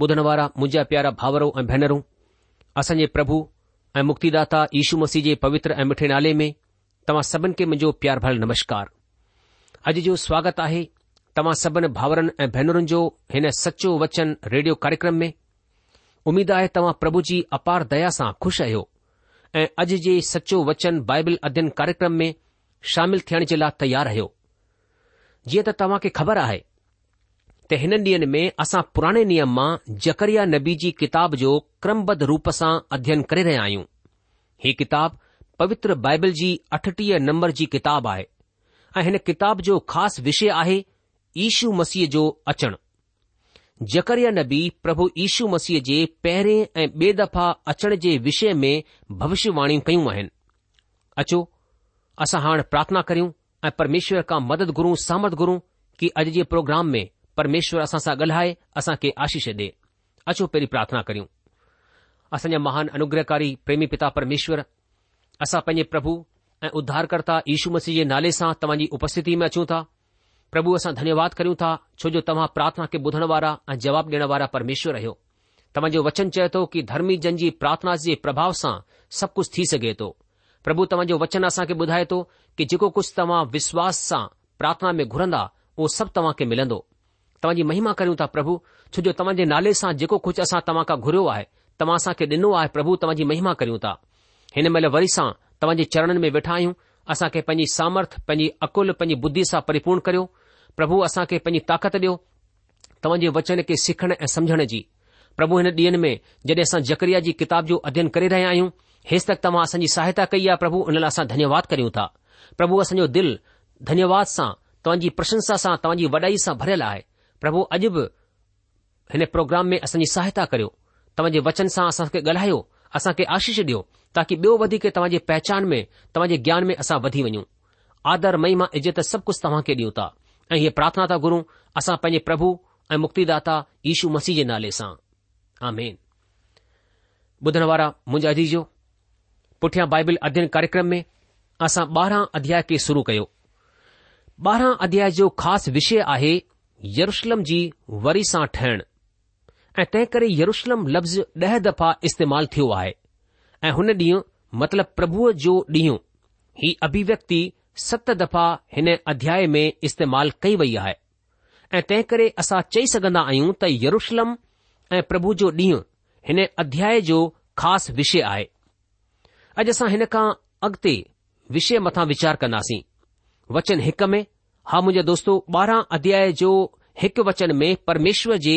ॿुधण वारा मुंहिंजा प्यारा भाउरो ऐं भेनरूं असांजे प्रभु ऐं मुक्तिदाता यीशू मसीह जे पवित्र ऐं मिठे नाले में तव्हां सभिनि खे मुंहिंजो प्यार भल नमस्कार अॼु जो स्वागत आहे तव्हां सभिनि भाउरनि ऐं भेनरुनि जो हिन सचो वचन रेडियो कार्यक्रम में उमीद आहे तव्हां प्रभु जी अपार दया सां खु़शि आहियो ऐं अॼु जे सचो वचन बाइबल अध्ययन कार्यक्रम में शामिल थियण जे लाइ तयारु रहियो जीअं त तव्हां खे ख़बर आहे त हिन ॾींहनि में असां पुराणे नियम मां जकरिया नबी जी किताब जो क्रमबद्ध रूप सां अध्ययन करे रहिया आहियूं ही किताब पवित्र बाइबल जी अठटीह नंबर जी किताबु आहे ऐं हिन किताब जो ख़ासि विषय आहे ईशू मसीह जो अचणु जकरिया नबी प्रभु इशू मसीह जे पहिरें ऐं बे दफ़ा अचण जे विषय में भविष्यवाणियूं कयूं आहिनि अचो असां हाणे प्रार्थना करियूं ऐं परमेश्वर खां मदद घुरूं सहमत घुरूं की अॼु जे प्रोग्राम में परमेश्वर असा सा सां असा के आशीष ॾे अचो पे प्रार्थना करूं असाजा महान अनुग्रहकारी प्रेमी पिता परमेश्वर असा पैं प्रभु ए उद्धारकर्ता यीशू मसीह के नाले से तव्हांजी उपस्थिति में अचूं था प्रभु असा धन्यवाद करूं था छोजो तवा प्रार्थना के बुधवारा ए जवाब डेणवारा परमेश्वर रहो तवाजो वचन चए तो कि धर्मी जन की प्रार्थना के प्रभाव से सब कुछ थी सके तो प्रभु तवाजो वचन के बुधाये तो कि जो कुछ तवा विश्वास से प्रार्थना में घुरंदा वो सब तवा के मिलंदो तव्हांजी महिमा करियूं प्रभु छोजो तव्हांजे नाले सां जेको कुझु असां तव्हां खां घुरियो आहे तव्हां असांखे ॾिनो आहे प्रभु तव्हांजी महिमा करयूं था हिन महिल वरी असां तव्हांजे चरणन में वेठा आहियूं असांखे पैंजी सामर्थ पंहिंजी अकुल पंहिंजी बुद्धि सां परीपूर्ण करियो प्रभु असांखे पैंजी ताक़त ॾियो तव्हां वचन के सिखण ऐं समुझण जी प्रभु हिन ॾींह जॾहिं असां जकरिया जी किताब जो अध्यन करी रहिया आहियूं हसित तव्हां असांजी सहायता कई आहे प्रभु हुन लाइ असां धन्यवाद करियूं था प्रभु असांजो दिल धन्यवाद सां तव्हांजी प्रशंसा सां तव्हांजी वॾाई सां भरियल आही પ્રભુ અજબ એને પ્રોગ્રામ મે અસન સહાયતા કર્યો તમજે વચન સા સકે ગલહાયો અસા કે આશીષ દયો તાકી બેવ વધી કે તમજે પહચાન મે તમજે જ્ઞાન મે અસા વધી વયો આદર મહિમા ઇજત સબ કુ તમહા કે દી ઉતા એ યે પ્રાર્થના તા ગુરુ અસા પયે પ્રભુ એ મુક્તિદાતા ઈશુ મસીજ નાલે સા આમેન બુધન વારા મુજે અધિજો પુઠિયા બાઇબલ અધ્યયન કાર્યક્રમ મે અસા 12 અધ્યાય કે શુરુ કર્યો 12 અધ્યાય જો ખાસ વિષય આહે यरुशलम जी वरी सां ठहिण ऐं तंहिं करे यरुशलम लफ़्ज़ ॾह दफ़ा इस्तेमालु थियो आहे ऐं हुन ॾींहुं मतिलब प्रभुअ जो ॾींहुं ही अभिव्यक्ति सत दफ़ा हिन अध्याय में इस्तेमालु कई वई आहे ऐं तंहिं करे असां चई सघंदा आहियूं त यरुशलम ऐं प्रभु जो ॾींहुं हिन अध्याय जो ख़ासि विषय आहे अॼु असां हिन खां अॻिते विषय मथां विचार कंदासीं वचन हिक में हा मुंहिंजो दोस्त ॿारहां अध्याय जो हिकु वचन में परमेश्वर जे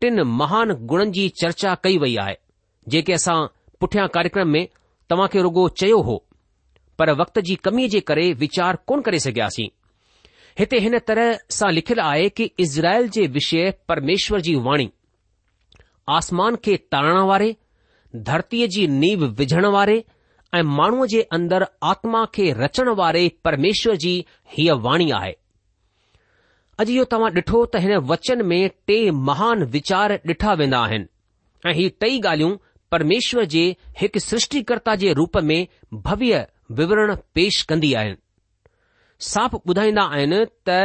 टिन महान गुणनि जी चर्चा कई वई आहे जेके असां पुठियां कार्यक्रम में तव्हां खे रुगो चयो हो पर वक्त जी कमी जे करे वीचार कोन करे सघियासीं हिते हिन तरह सां लिखियलु आहे कि इज़राइल जे विषय परमेश्वर जी वाणी आसमान खे तारण वारे धरतीअ जी नीव विझण वारे ऐं माण्हूअ जे अंदर आत्मा खे रचण वारे परमेश्वर जी हीअ वाणी आहे अॼु इहो तव्हां ॾिठो त हिन वचन में टे महान वीचार ॾिठा वेंदा आहिनि ऐं ही टई ॻाल्हियूं परमेश्वर जे हिकु सृष्टिकर्ता जे रूप में भव्य विवरण पेश कंदी आहे साफ ॿुधाईंदा आहिनि त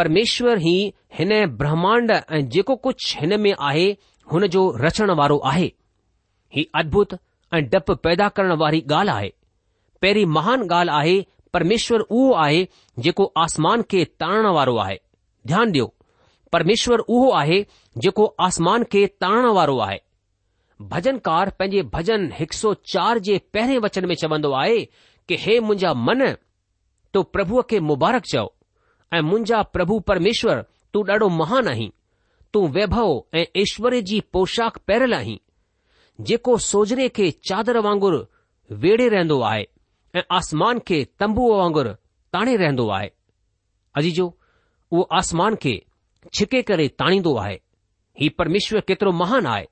परमेश्वर ही हिन ब्रह्मांड ऐं जेको कुझु हिन में आहे हुन जो रचण वारो आहे ही अद्भुत ऐं डपु पैदा करण वारी ॻाल्हि आहे पहिरीं महान ॻाल्हि आहे परमेश्वर उहो आहे जेको आसमान खे तारण वारो आहे ध्यानु ॾियो परमेश्वर उहो आहे जेको आसमान खे ताणण वारो आहे भजनकार पंहिंजे भजन हिक सौ चार जे पहिरें वचन में चवंदो आहे कि हे मुंहिंजा मन तो प्रभुअ खे मुबारक चओ ऐं मुंहिंजा प्रभु परमेश्वर तूं ॾाढो महान आहीं तूं वैभव ऐं ऐश्वर्य जी पोशाक पैरियल आहीं जेको सोजरे खे चादर वांगुरु वेड़े रहंदो आहे ऐं आसमान खे तंबुअ वांगुरु ताणे रहंदो आहे अजीजो उहो आसमान खे छिके करे ताणींदो आहे हीउ परमेश्वर केतिरो महान आहे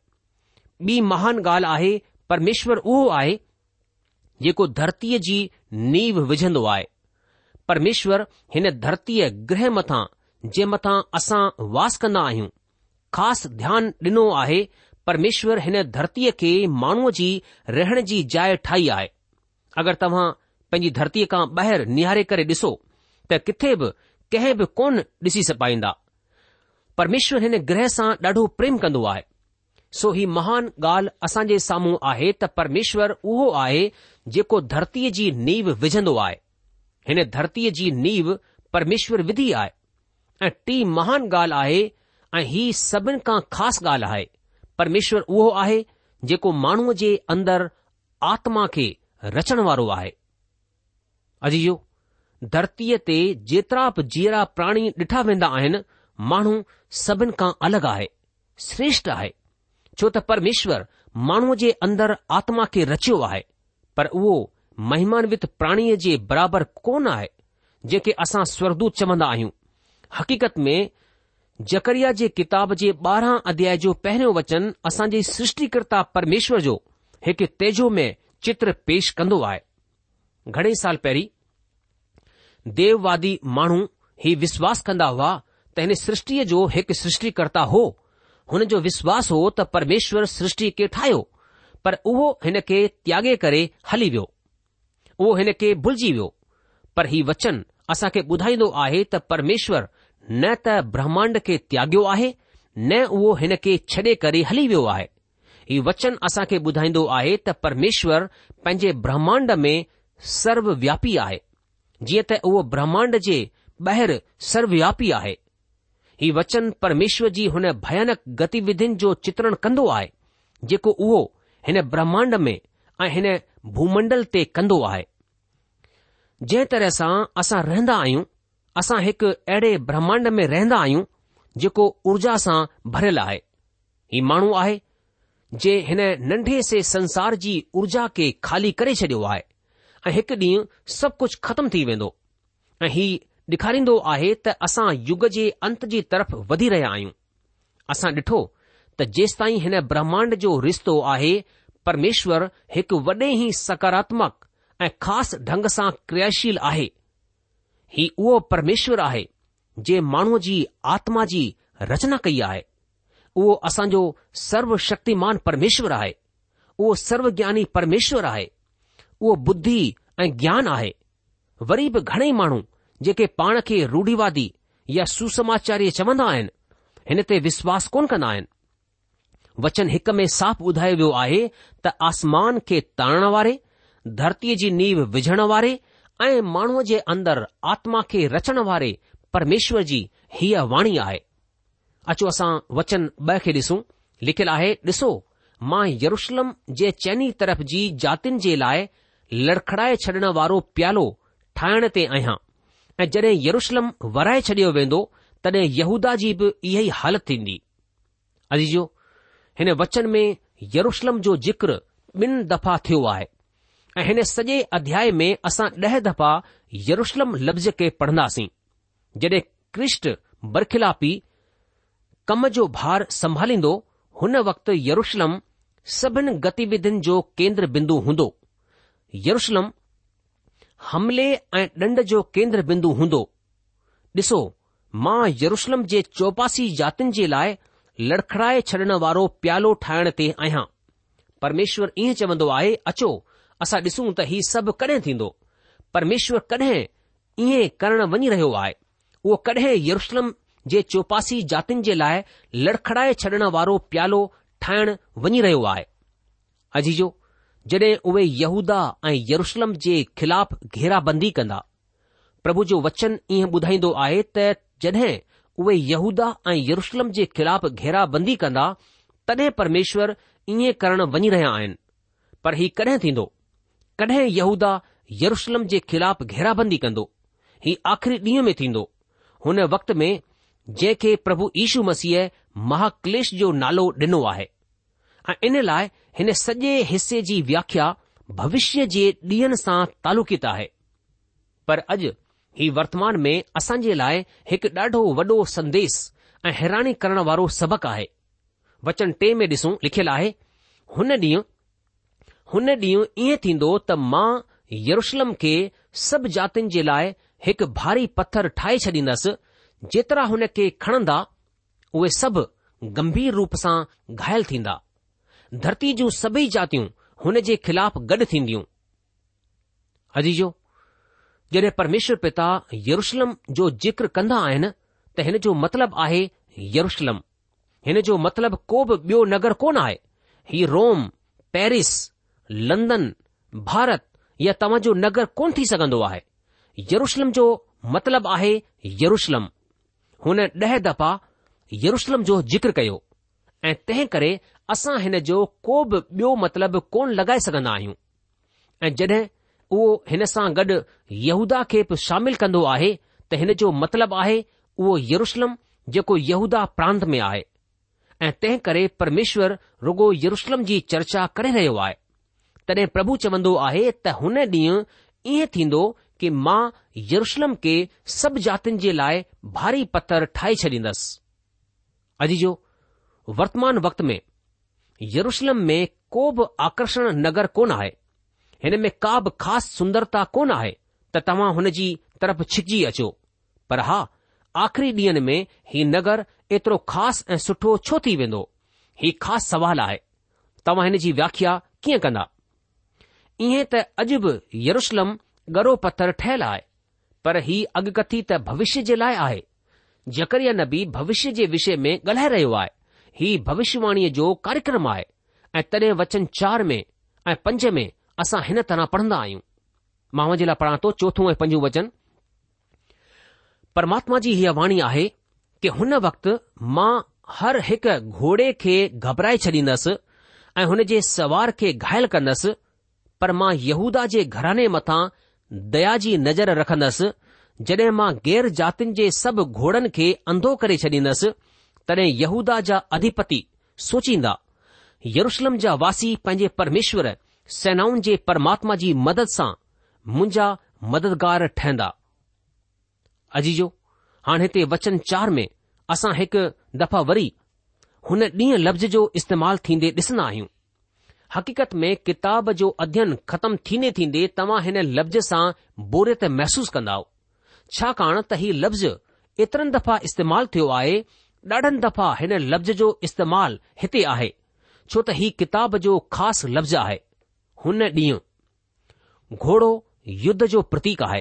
ॿी महान ॻाल्हि आहे परमेश्वर उहो आहे जेको धरतीअ जी नीव विझंदो आहे परमेश्वर हिन धरतीअ गृह मथां जे मथां असां वास कन्दा आहियूं ख़ासि ध्यानु ॾिनो आहे परमेश्वर हिन धरतीअ खे माण्हूअ जी रहण जी जाइ ठाही आहे अगरि तव्हां पंहिंजी धरतीअ खां ॿाहिरि निहारे करे ॾिसो त किथे बि कंहिं बि कोन ॾिसी सपाईंदा परमेश्वर हिन ग्रह सां ॾाढो प्रेम कंदो आहे सो ही महान ॻाल्हि असांजे साम्हूं आहे त परमेश्वर उहो आहे जेको धरतीअ जी नीव विझंदो आहे हिन धरतीअ जी नीव परमेश्वर विधी आहे ऐं टी महान ॻाल्हि आहे ऐं ही सभिनि खां ख़ासि ॻाल्हि आहे परमेश्वर उहो आहे जेको माण्हूअ जे अंदरि आत्मा खे रचण वारो आहे अजीजो धरतीअ ते जेतिरा बि जीअरा प्राणी ॾिठा वेंदा आहिनि माण्हू सभिनि खां अलॻि आहे श्रेष्ठ आहे छो त परमेश्वर माण्हूअ जे अंदरि आत्मा खे रचियो आहे पर उहो महिमानवित प्राणीअ जे बराबरि कोन आहे जेके असां स्वर्दूत चवंदा आहियूं हक़ीक़त में जकरिया जे किताब जे ॿारहं अध्याय जो पहिरियों वचन असां जे सृष्टिकिर्ता परमेश्वर जो हिकु तेजो में चित्र पेश कंदो आहे घणे साल पहिरीं देववादी माण्हू ही विश्वास कंदा हुआ त हिन सृष्टि जो हिकु सृष्टिकर््ता हो हुन जो विश्वास हो त परमेश्वर सृष्टि खे ठाहियो पर उहो हिन खे त्यागे करे हली वियो उहो हिन खे भुलिजी वियो पर ही वचन असां खे ॿुधाईंदो आहे त परमेश्वर न त ब्रह्मांड खे त्याॻियो आहे न उहो हिन खे छडे॒ करे हली वियो आहे हीउ वचन असां खे ॿुधाईंदो आहे त परमेश्वर पंहिंजे ब्रह्मांड में सर्वव्यापी आहे जीअं त उहो ब्रह्मांड जे ॿाहिरि सर्व आहे ही वचन परमेश्वर जी हुन भयानक गतिविधियुनि जो चित्रण कंदो आहे जेको उहो हिन ब्रह्मांड में ऐं हिन भूमंडल ते कंदो आहे जंहिं तरह सां असां रहंदा आहियूं असां हिकु अहिड़े ब्रह्मांड में रहंदा आहियूं जेको ऊर्जा सां भरियलु आहे ही माण्हू आहे जे हिन नंढे से संसार जी ऊर्जा खे खाली करे छडि॒यो आहे ऐं हिकु ॾींहुं सभु कुझु ख़तमु थी वेंदो ऐं ही ॾेखारींदो आहे त असां युग जे अंत जी तरफ़ वधी रहिया आहियूं असां ॾिठो त जेसि ताईं हिन ब्रह्मांड जो रिश्तो आहे परमेश्वर हिकु वॾे ई सकारात्मक ऐं ख़ासि ढंग सां क्रियाशील आहे ही उहो परमेश्वर आहे जे माण्हूअ जी आत्मा जी रचना कई आहे उहो असांजो सर्वशक्तिमान परमेश्वर आहे उहो सर्वज्ञानी परमेश्वर आहे उहो बुद्धि ऐं ज्ञान आहे वरी बि घणेई माण्हू जेके पाण खे रूढ़ीवादी या सुसमाचार्य चवंदा आहिनि हिन ते विश्वास कोन कंदा आहिनि वचन हिक में साफ़ु ॿुधायो वियो आहे त आसमान खे तारणु वारे धरतीअ जी नीव विझण वारे ऐं माण्हूअ जे अंदरि आत्मा खे रचण वारे परमेश्वर जी हीअ वाणी आहे अचो असां वचन ॿ खे ॾिसूं लिखियलु आहे ॾिसो मां यरुशलम जे चैनी तरफ़ जी जातियुनि जे लाइ लड़खड़ाए छॾण वारो प्यालो ठाहिण ते आहियां ऐं जॾहिं यरुशलम वराए छॾियो वेंदो तॾहिं यहूदा जी बि इहा ई हालति थींदी अजीजो हिन वचन में यरुशलम जो जिक्र ॿिन दफ़ा थियो आहे ऐं हिन सॼे अध्याय में असां ॾह दफ़ा यरुशलम लफ़्ज़ खे पढ़ंदासीं जॾहिं क्रिष्ट बरखिला पी कम जो भार संभालींदो हुन वक़्तु यरुशलम सभिन गतिविधियुनि जो केंद्र बिंदु हूंदो यरुशलम हमले ऐं ॾंड जो केंद्र बिंदु हूंदो ॾिसो मां यरुशलम जे चौपासी जातियुनि जे लाइ लड़खड़ाए छॾण वारो प्यालो ठाहिण ते आहियां परमेश्वर ईअं चवंदो आहे अचो असां ॾिसूं त हीउ सभु कॾहिं थींदो परमेश्वर कॾहिं ईअं करणु वञी रहियो आहे उहो कॾहिं यरुशलम जे चौपासी जातियुनि जे लाइ लड़खड़ाए छॾण वारो प्यालो ठाहिण वञी रहियो आहे अजीजो जॾहिं उहे यहूदा ऐं यरुषलम जे ख़िलाफ़ घेराबंदी कंदा प्रभु जो वचन ईअं ॿुधाईंदो आहे त जॾहिं उहे यहूदा ऐं यरुषलम जे ख़िलाफ़ घेराबंदी कंदा तॾहिं परमेश्वर ईअं करण वञी रहिया आहिनि पर हीउ कॾहिं थींदो कॾहिं यहूदा यरूषलम जे ख़िलाफ़ घेराबंदी कंदो हीउ आख़िरी ॾींहं में थींदो हुन वक़्त में जंहिंखे प्रभु यीशू मसीह महाक्लेश जो नालो ॾिनो आहे ऐं इन लाइ हिन सॼे हिसे जी व्याख्या भविष्य जे ॾींहनि सां तालुकित आहे पर अॼु ही वर्तमान में असां जे लाइ हिकु ॾाढो वॾो संदेस ऐं हैरानी करण वारो सबक़ु आहे वचन टे में ॾिसूं लिखियलु आहे हुन ॾींहुं हुन ॾींहुं ईअं थींदो त मां यरुशलम खे सभु जातियुनि जे लाइ हिकु भारी पत्थर ठाहे छॾींदसि जेतिरा हुन खे खणंदा उहे सभु गंभीर रूप सां घायल थींदा धरती जूं सभई जातियूं हुन जे ख़िलाफ़ गॾु थींदियूं अजीजो जॾहिं परमेश्वर पिता यरुशलम जो जिक्र कंदा आहिनि त हिन जो मतिलब आहे यरुशलम हिन जो मतिलबु को बि ॿियो नगर कोन आहे ही रोम पेरिस लंदन भारत या तव्हांजो नगर कोन थी सघंदो आहे यरुशलम जो मतिलबु आहे यरुशलम हुन ॾह दफ़ा यरुशलम जो ज़िक्र कयो ऐं तंहिं करे असां हिन जो को बि ॿियो मतिलबु कोन लॻाए सघंदा आहियूं ऐं जॾहिं उहो हिन सां गॾु यहूदा खे बि शामिल कंदो आहे त हिन जो मतिलबु आहे उहो यरुशलम जेको यहूदा प्रांत में आहे ऐं तंहिं करे परमेश्वर रुगो यरुशलम जी चर्चा करे रहियो आहे तॾहिं प्रभु चवंदो आहे त हुन ॾींहुं ईअं थींदो कि मां यरुशलम खे सभु जातियुनि जे लाइ भारी पतर ठाहे छॾींदसि अॼु जो वर्तमान वक्त में यूशलम में को बि आकर्षण नगर कोन आहे हिन में का बि ख़ासि सुंदरता कोन आहे त तव्हां हुन जी तरफ़ छिकजी अचो पर हा आख़िरी ॾींहनि में ही नगर एतिरो ख़ासि ऐं सुठो छो थी वेंदो ही ख़ासि सवाल आहे तव्हां हिन जी व्याख्या कीअं कंदा ईअं त अॼु बि यरुशलम गरो पत्थर ठहियल आहे पर हीउ अॻकथी त भविष्य जे लाइ आहे जकरिया नबी भविष्य जे विषय में ॻाल्हाए रहियो आहे ही भविष्यवाणीअ जो कार्यक्रम आहे ऐं तॾहिं वचन चार में ऐं पंज में असां हिन तरह पढ़ंदा आहियूं मां हुनजे लाइ पढ़ां थो चोथों ऐं पंजो वचन परमात्मा जी हीअ वाणी आहे की हुन वक़्तु मां हर हिकु घोड़े खे घबराए छॾींदसि ऐं हुन जे सवार खे घायल कंदसि पर मां यहूदा जे घराने मथां दया जी नज़र रखंदसि जॾहिं मां ग़ैर जातियुनि जे सभु घोड़नि खे अंधो करे छॾींदसि तॾहिं यहूदा जा अधिपति सोचींदा यरुशलम जा वासी पंहिंजे परमेश्वर सेनाउनि जे परमात्मा जी मदद सां मुंहिंजा मददगार ठहंदा अजीजो हाणे हिते वचन चार में असां हिकु दफ़ा वरी हुन ॾींहुं लफ़्ज़ जो इस्तेमालु थींदे ॾिसंदा आहियूं हक़ीक़त में किताब जो अध्ययन ख़तमु थींदे थींदे तव्हां हिन लफ़्ज़ सां बोरियत महसूसु कंदा छाकाणि त हीउ लफ़्ज़ एतिरनि दफ़ा इस्तेमालु थियो आहे ॾाढनि दफ़ा हिन लफ़्ज़ जो इस्तेमालु हिते आहे छो त हीउ किताब जो ख़ासि लफ़्ज़ आहे हुन ॾींहुं घोड़ो युद्ध जो प्रतीक आहे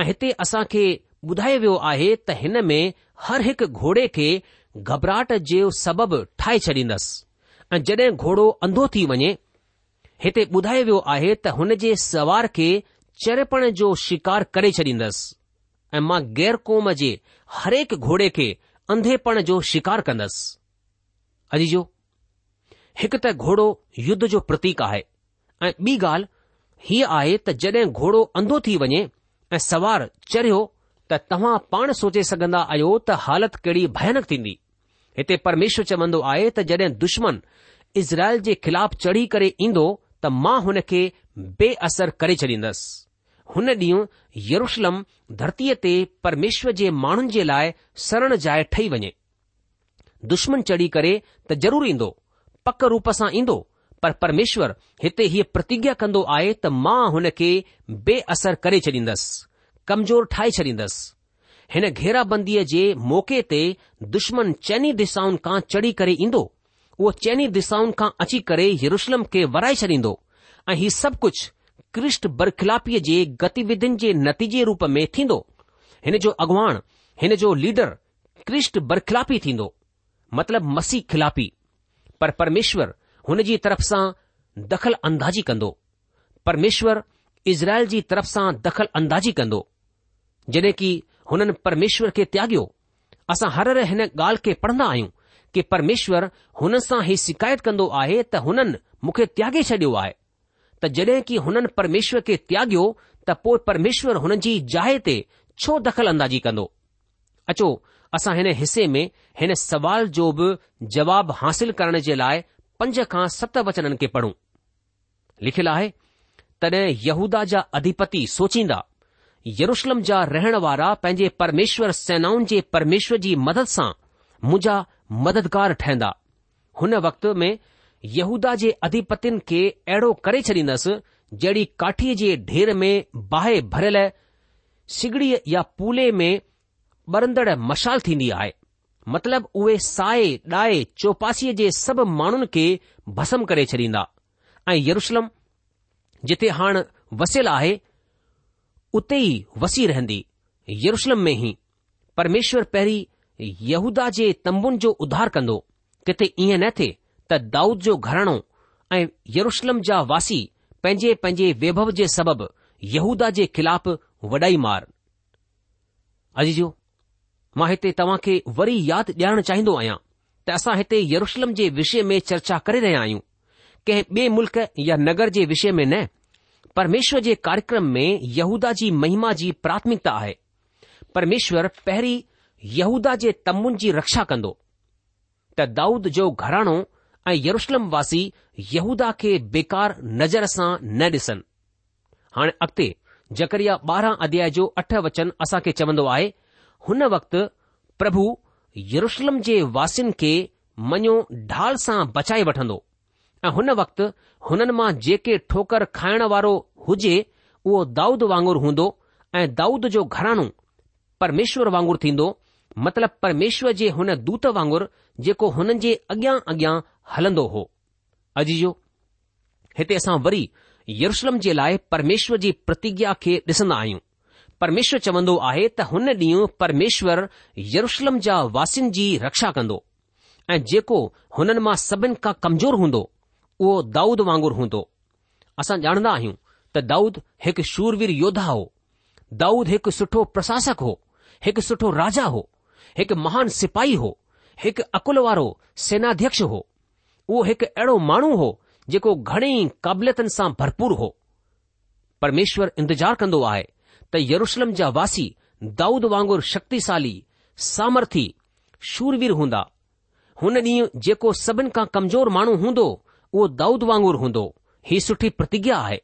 ऐं हिते असां खे ॿुधायो वियो आहे त हिन में हर हिकु घोड़े खे घबराहट जो सबबु ठाहे छॾींदसि ऐं जड॒हिं घोड़ो अंधो थी वञे हिते ॿुधायो वियो आहे त हुन जे सवार खे चरपण जो शिकार करे छॾींदसि ऐं मां ग़ैर क़ौम जे हरेक घोड़े खे अंधेपण जो शिकार कन्दसि अजी जो हिकु त घोड़ो युद्ध जो प्रतीक आहे ऐं ॿी ॻाल्हि हीअ आहे त जड॒ घोड़ो अंधो थी वञे ऐं सवार चढ़ियो त तव्हां पाण सोचे सघन्दा आहियो त हालति कहिड़ी भयानक थींदी हिते परमेश्वर चवंदो आहे त जड॒ दुश्मन इज़राइल जे ख़िलाफ़ चढ़ी करे ईंदो त मां हुन खे बे करे छॾींदसि हुन ॾींहुं यरुशलम धरतीअ ते परमेश्वर जे माण्हुनि जे लाइ सरण जाइ ठही वञे दुश्मन चढ़ी करे त ज़रूरु ईंदो पक रूप सां ईंदो पर परमेश्वर हिते हीअ प्रतिज्ञा कंदो आहे त मां हुन खे बे असर करे छॾींदसि कमज़ोर ठाहे छॾींदसि हिन घेराबंदीअ जे मौक़े ते दुश्मन चइनी दिशाउनि खां चढ़ी करे ईंदो उहो चइनी दिशाउनि खां अची करे यरुशलम खे वराए छॾींदो ऐं हीउ सभु कुझु कृष्ण बरखिलापीअ जे गतिविधियुनि जे नतीजे रूप में थींदो हिन जो अॻुवाण हिन जो लीडर कृष्ण बरखिलापी थींदो मतिलब मसीह खिलापी पर परमेश्वर हुन जी तरफ़ सां दख़ल अंदाजी कंदो परमेश्वर इज़राइल जी तरफ़ सां दख़ल अंदाज़ी कंदो जॾहिं की हुननि परमेश्वर खे त्यागि॒यो असां हर हिन ॻाल्हि खे पढ़ंदा आहियूं कि परमेश्वर हुन सां ही शिकायत कंदो आहे त हुननि मूंखे त्यागे छॾियो आहे त जड॒ की हुननि परमेश्वर के त्यागियो त पोइ परमेश्वर हुननि जी जाए ते छो दख़ल अंदाज़ी कंदो अचो असां हिन हिसे में हिन सवाल जो बि जवाब हासिल करण जे लाइ पंज खां सत वचननि खे पढ़ूं लिखियलु आहे तडहिं यहूदा जा अधिपति सोचींदा यरूशलम जा रहण वारा पंहिंजे परमेश्वर सेनाउनि जे परमेश्वर जी मदद सां मुंहिंजा मददगार ठहिंदा हुन वक़्त में हूदा जे अधिपतिनि खे अहिड़ो करे छॾींदुसि जहिड़ी काठीअ जे ढेर में बाहि भरियल सिगडी या पूले में ॿरंदड़ मशाल थीन्दी आहे मतिलब उहे साहे ॾाए चौपासीअ जे सभु माण्हुनि खे भसम करे छॾींदा ऐं यरुशलम जिथे हाण वसियलु आहे उते ई वसी रहंदी यरूशलम में ई परमेश्वर पहिरीं यहूदा जे तंबुन जो उधार कंदो तिथे ईअं न त दाऊद जो घराणो ऐं यरुशलम जा वासी पंहिंजे पंहिंजे वैभव जे सबबि यहूदा जे ख़िलाफ़ वॾाई मार अजी जो मां हिते तव्हां खे वरी यादि ॾियारणु चाहिदो आहियां त असां हिते यरुशलम जे विषय में चर्चा करे रहिया आहियूं कंहिं ॿिए मुल्क़ या नगर जे विषय में न परमेश्वर जे कार्यक्रम में यहूदा जी महिमा जी प्राथमिकता आहे परमेश्वर पहिरीं यहूदा जे तमुनि जी रक्षा कंदो त दाऊद जो घराणो ऐं यरुशलम वासी यहूदा खे बेकार नज़र सां न ॾिसनि हाणे अॻिते जकरिया ॿारहं अध्याय जो अठ वचन असां खे चवंदो आहे हुन वक़्तु प्रभु यरुशलम जे वासियुनि खे मञो ढाल सां बचाए वठंदो ऐं हुन वक़्तु हुननि मां जेके ठोकर खाइण वारो हुजे उहो दाऊद वांगुरु हूंदो ऐं दाऊद जो घराणो परमेश्वर वांगुरु थींदो मतिलब परमेश्वर जे हुन दूत वांगुरु जेको हुननि जे अॻियां अॻियां हलंदो हो अॼु जो हिते असां वरी यरुषलम जे लाइ परमेश्वर जी प्रतिज्ञा खे ॾिसंदा आहियूं परमेश्वर चवंदो आहे त हुन ॾींहुं परमेश्वर यरुषलम जा वासिनि जी रक्षा कंदो ऐं जेको हुननि मां सभिनि खां कमज़ोर हूंदो उहो दाऊद वांगुरु हूंदो असां ॼाणंदा आहियूं त दाऊद हिकु शूरवीर यो हो दाऊद हिकु सुठो प्रशासक हो हिकु सुठो राजा हो हिकु महान सिपाही हो हिकु अकुल वारो सेनाध्यक्ष हो उहो हिकु अहिड़ो माण्हू हो जेको घणेई क़ाबिलियतनि सां भरपूर हो परमेश्वर इंतजार कंदो आहे त यरुशलम जा वासी दाऊद वांगुरु शक्तिशाली सामर्थी शूरवीर हूंदा हुन ॾींहुं जेको सभिनि खां कमज़ोर माण्हू हूंदो उहो दाऊद वांगुर हूंदो ही सुठी प्रतिज्ञा आहे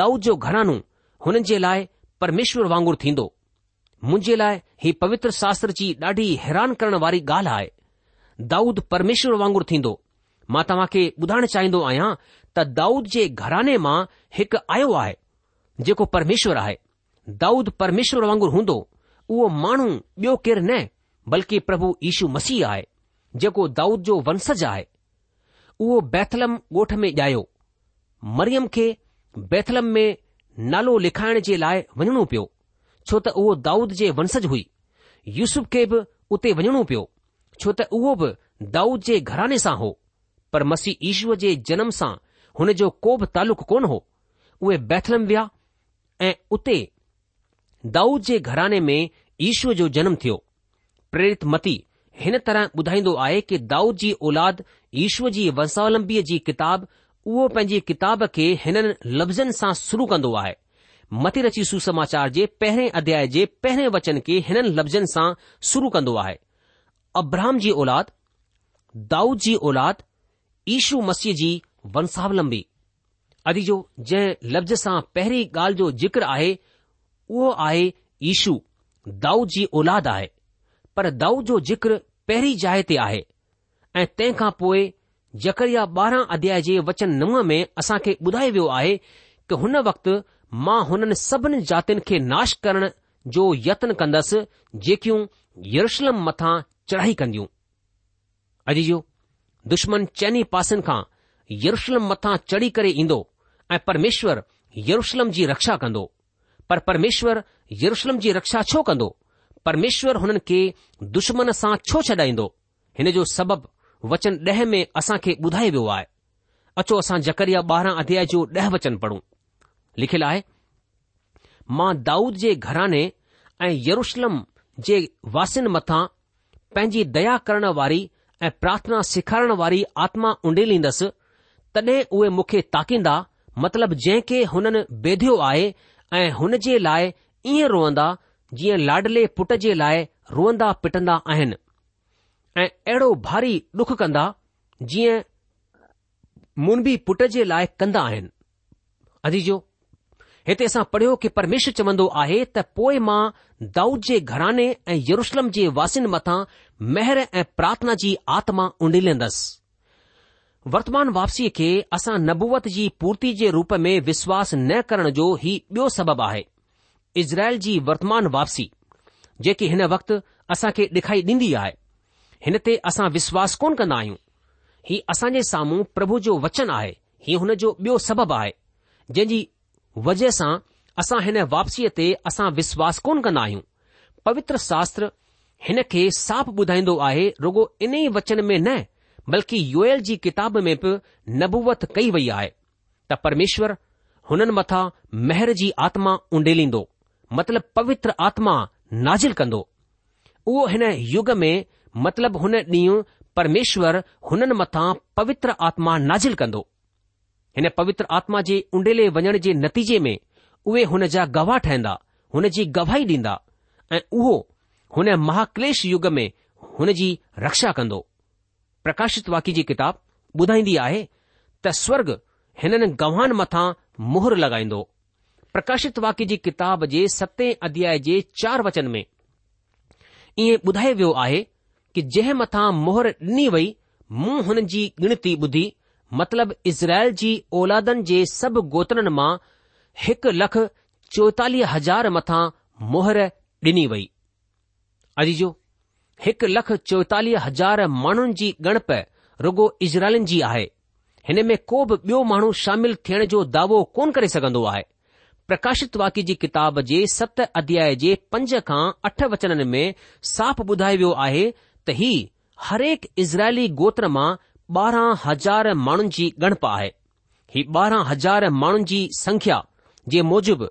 दाऊद जो घरानो हुननि जे लाइ परमेश्वर वांगुरु थींदो मुंहिंजे लाइ ही पवित्र शास्त्र जी ॾाढी हैरान करण वारी ॻाल्हि आहे दाऊद परमेश्वर वांगुरु थींदो मां तव्हां खे ॿुधाइणु चाहींदो आहियां त दाऊद जे घराने मां हिकु आयो आहे जेको परमेश्वर आहे दाऊद परमेश्वर वांगुरु हूंदो उहो माण्हू ॿियो केरु न बल्कि प्रभु यीशू मसीह आहे जेको दाऊद जो वंशज आहे उहो बैथलम ॻोठ में ॼायो मरियम खे बैथलम में नालो लिखाइण जे लाइ वञणो पियो छो त उहो दाऊद जे वंशज हुई यूसुफ खे बि उते वञणो पियो छो त उहो बि दाऊद जे घराने सां हो पर مسیح ईश्व जे जनम सां हुन जो को बि तालुक़ु कोन हो उहे बैथलम विया ऐं उते दाऊद जे घराने में جو जो जनमु थियो प्रेरित मती हिन तरह ॿुधाईंदो आहे की दाऊद जी ओलाद ईश्वर जी वंशावलंबीअ जी किताबु उहो पंहिंजी किताब खे हिननि लफ़्ज़नि सां शुरू कंदो आहे मत रची सुसमाचार जे पहिरें अध्याय जे पहिरें वचन खे हिननि लफ़्ज़नि सां शुरू कंदो आहे अब्राहम जी औलाद दाऊद जी ओलाद ईशू मसीह जी वंशावलंबी अॼु जो जंहिं लफ़्ज़ सां पहिरीं ॻाल्हि जो जिक्र आहे उहो आहे ईशू दाऊ जी औलाद आहे पर दाऊ जो जिक्र पहिरीं जाइ ते आहे ऐं तंहिं खां पोइ ॼकरिया ॿारहं अध्याय जे वचन नव में असां खे ॿुधायो वियो आहे त हुन वक़्तु मां हुननि सभिनी जातियुनि खे नाश करण जो यत्न कंदसि जेकियूं यरुशलम मथां चढ़ाई कंदियूं अॼु जो दुश्मन चइनि पासनि खां यरुशलम मथां चढ़ी करे ईंदो ऐं परमेश्वर यरुशलम जी रक्षा कंदो पर परमेश्वर यरुशलम जी रक्षा छो कंदो परमेश्वर हुननि खे दुश्मन सां छो छॾाईंदो हिन जो सबबु वचन ॾह में असां खे ॿुधायो वियो आहे अचो असां जकरिया ॿारहं अध्याय जो ॾह वचन पढ़ूं लिखियलु आहे मां दाऊद जे घराने ऐं यरुशलम जे वासिन मथां पंहिंजी दया करण वारी ऐं प्रार्थना सेखारण वारी आत्मा उंडेरींदसि तॾहिं उहे मूंखे ताकींदा मतिलब जंहिंखे हुननि बेधियो आहे ऐं हुन जे लाइ ईअं रोअंदा जीअं लाडले पुट जे लाइ रोअंदा पिटंदा आहिनि ऐं अहिड़ो भारी डुख कंदा जीअं मुनबी पुट जे लाइ कंदा आहिनि अदीजो हिते असां पढ़ियो की परमेश्वर चवंदो आहे त पोइ मां दाऊद जे घराने ऐं यरुशलम जे वासिनि मथां मेहर ऐं प्रार्थना जी आत्मा उंडी लेंदसि वर्तमान वापसीअ खे असां नबूवत जी पूर्ति जे रूप में विश्वास न करण जो ही ॿियो सबबु आहे इज़राइल जी वर्तमान वापसी जेकी हिन वक़्तु असांखे ॾेखाई ॾींदी आहे हिन ते असां विश्वास कोन कंदा आहियूं हीउ असांजे साम्हूं प्रभु जो वचन आहे हीउ हुन जो बि॒यो सबबु आहे जंहिंजी वजह सां असां हिन वापसीअ ते असां विश्वास कोन कंदा आहियूं पवित्र शास्त्र हिन खे साफ़ ॿुधाईंदो आहे रुगो इन ई वचन में न बल्कि योयल जी किताब में बि नबूवत कई वई आहे त परमेश्वर हुननि मथां मेहर जी आत्मा उंडेलींदो मतिलब पवित्र आत्मा नाज़िल कंदो उहो हिन युग में मतिलब हुन ॾींहुं परमेश्वर हुननि मथां पवित्र आत्मा नाज़िल कंदो हिन पवित्र आत्मा जे उंडेले वञण जे नतीजे में उहे हुन जा गवाह ठहंदा हुन जी गवाही ॾींदा ऐं उहो हुन महाक्लेश युग में हुन जी रक्षा कंदो प्रकाशित वाकि जी किताब ॿुधाईंदी आहे त स्वर्ग हिननि गवान मथां मुहर लॻाईंदो प्रकाशित वाक्य जी किताब जे सते अध्याय जे चार वचन में ईअं ॿुधायो वियो आहे कि जंहिं मथां मोहर ॾिनी वई मूं हुन जी गिनती ॿुधी मतिलब इज़राइल जी औलादनि जे सभु गोत्रनि मां हिकु लख चोएतालीह हज़ार मथां मोहर ॾिनी वई अजीजो हिकु लख चोएतालीह हज़ार माण्हुनि जी गणप रुगो इज़राइलनि जी आहे हिन में को बि ॿियो माण्हू शामिल थियण जो दावो कोन करे सघंदो आहे प्रकाशित वाकि जी किताब जे सत अध्याय जे पंज खां अठ वचननि में साफ़ ॿुधायो वियो आहे त ही हरेक इज़राइली गोत्र मां ॿारहं हज़ार माण्हुनि जी गणप आहे ही ॿारहं हज़ार माण्हुनि जी संख्या जे मूजिबि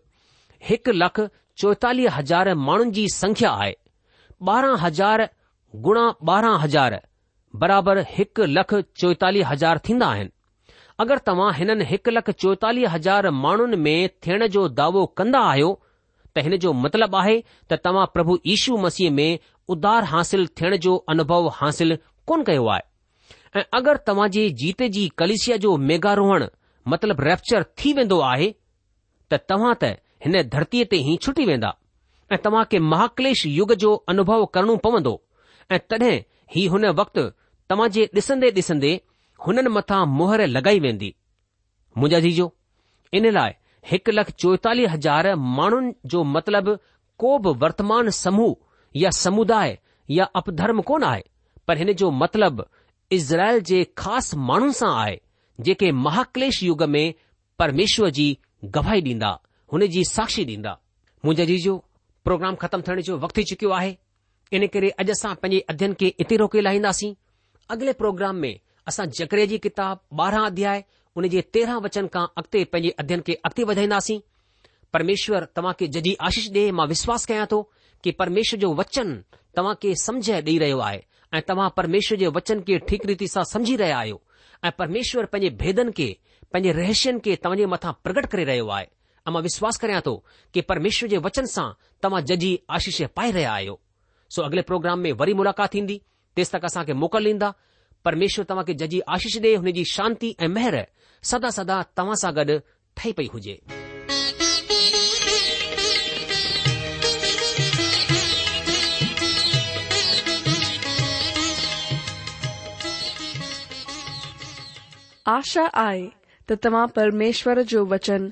हिकु लख चोएतालीह हज़ार माण्हुनि जी संख्या आहे ॿारहं हज़ार गुणा ॿारहं हज़ार बराबरि हिकु लख चोएतालीह हज़ार थींदा आहिनि अगरि तव्हां हिननि हिकु लख चोएतालीह हज़ार माण्हुनि में थियण जो दावो कंदा आहियो त हिन जो मतिलबु आहे त तव्हां प्रभु यीशू मसीह में उधार हासिल थियण जो अनुभव हासिल कोन कयो आहे ऐं अगरि तव्हां जे जीत जी कलिसिया जो मेघारोहण मतिलबु रेप्चर थी वेंदो आहे त तव्हां त हिन धरतीअ ते ई छुटी वेंदा ऐं तव्हां खे महाक्लेश युग जो अनुभव करणो पवंदो ऐं तॾहिं ही हुन वक़्तु तव्हां जे ॾिसंदे ॾिसंदे हुननि मथां मुहर लॻाई वेंदी मुंहिंजा जीजो इन लाइ हिकु लख चोएतालीह हज़ार माण्हुनि जो मतिलब को बि वर्तमान समूह या समुदाय या अपधर्म कोन आहे पर हिन जो मतिलब इज़राइल जे ख़ासि माण्हुनि सां आहे जेके महाक्लेश युग में परमेश्वर जी गवाही ॾींदा हुन जी साक्षी ॾींदा मुंहिंजा जीजो प्रोग्राम ख़त्म थियण जो वक़्तु थी चुकियो आहे इन करे अॼु असां पंहिंजे अध्यन खे इते रोके लाहींदासीं अॻिले प्रोग्राम में असां जकरे जी किताब ॿारहं अध्याय उन जे तेरहं वचन खां अॻिते पंहिंजे अध्यन खे अॻिते वधाईंदासीं परमेश्वर तव्हां खे जजी आशीष ॾे मां विश्वास कयां थो कि परमेश्वर जो वचन तव्हां खे समझ ॾेई रहियो आहे ऐं तव्हां परमेश्वर जे वचन खे ठीकु रीति सां समझी रहिया आहियो ऐं परमेश्वर पंहिंजे भेदनि खे पंहिंजे रहस्यनि खे तव्हांजे मथां प्रगट करे रहियो आहे मां विश्वास कयां थो कि परमेश्वर जे वचन सां तव्हां जजी आशीष पाए रहिया आहियो सो अगले प्रोग्राम में वरी मुलाक़ात थींदी तेसि तक असांखे मोकल ॾींदा परमेश्वर तव्हां खे जजी आशीष ॾिए जी शांती ऐं मेहर सदा सदा तव्हां सां गॾु ठही पई हुजे आशा आए त तव्हां परमेश्वर जो वचन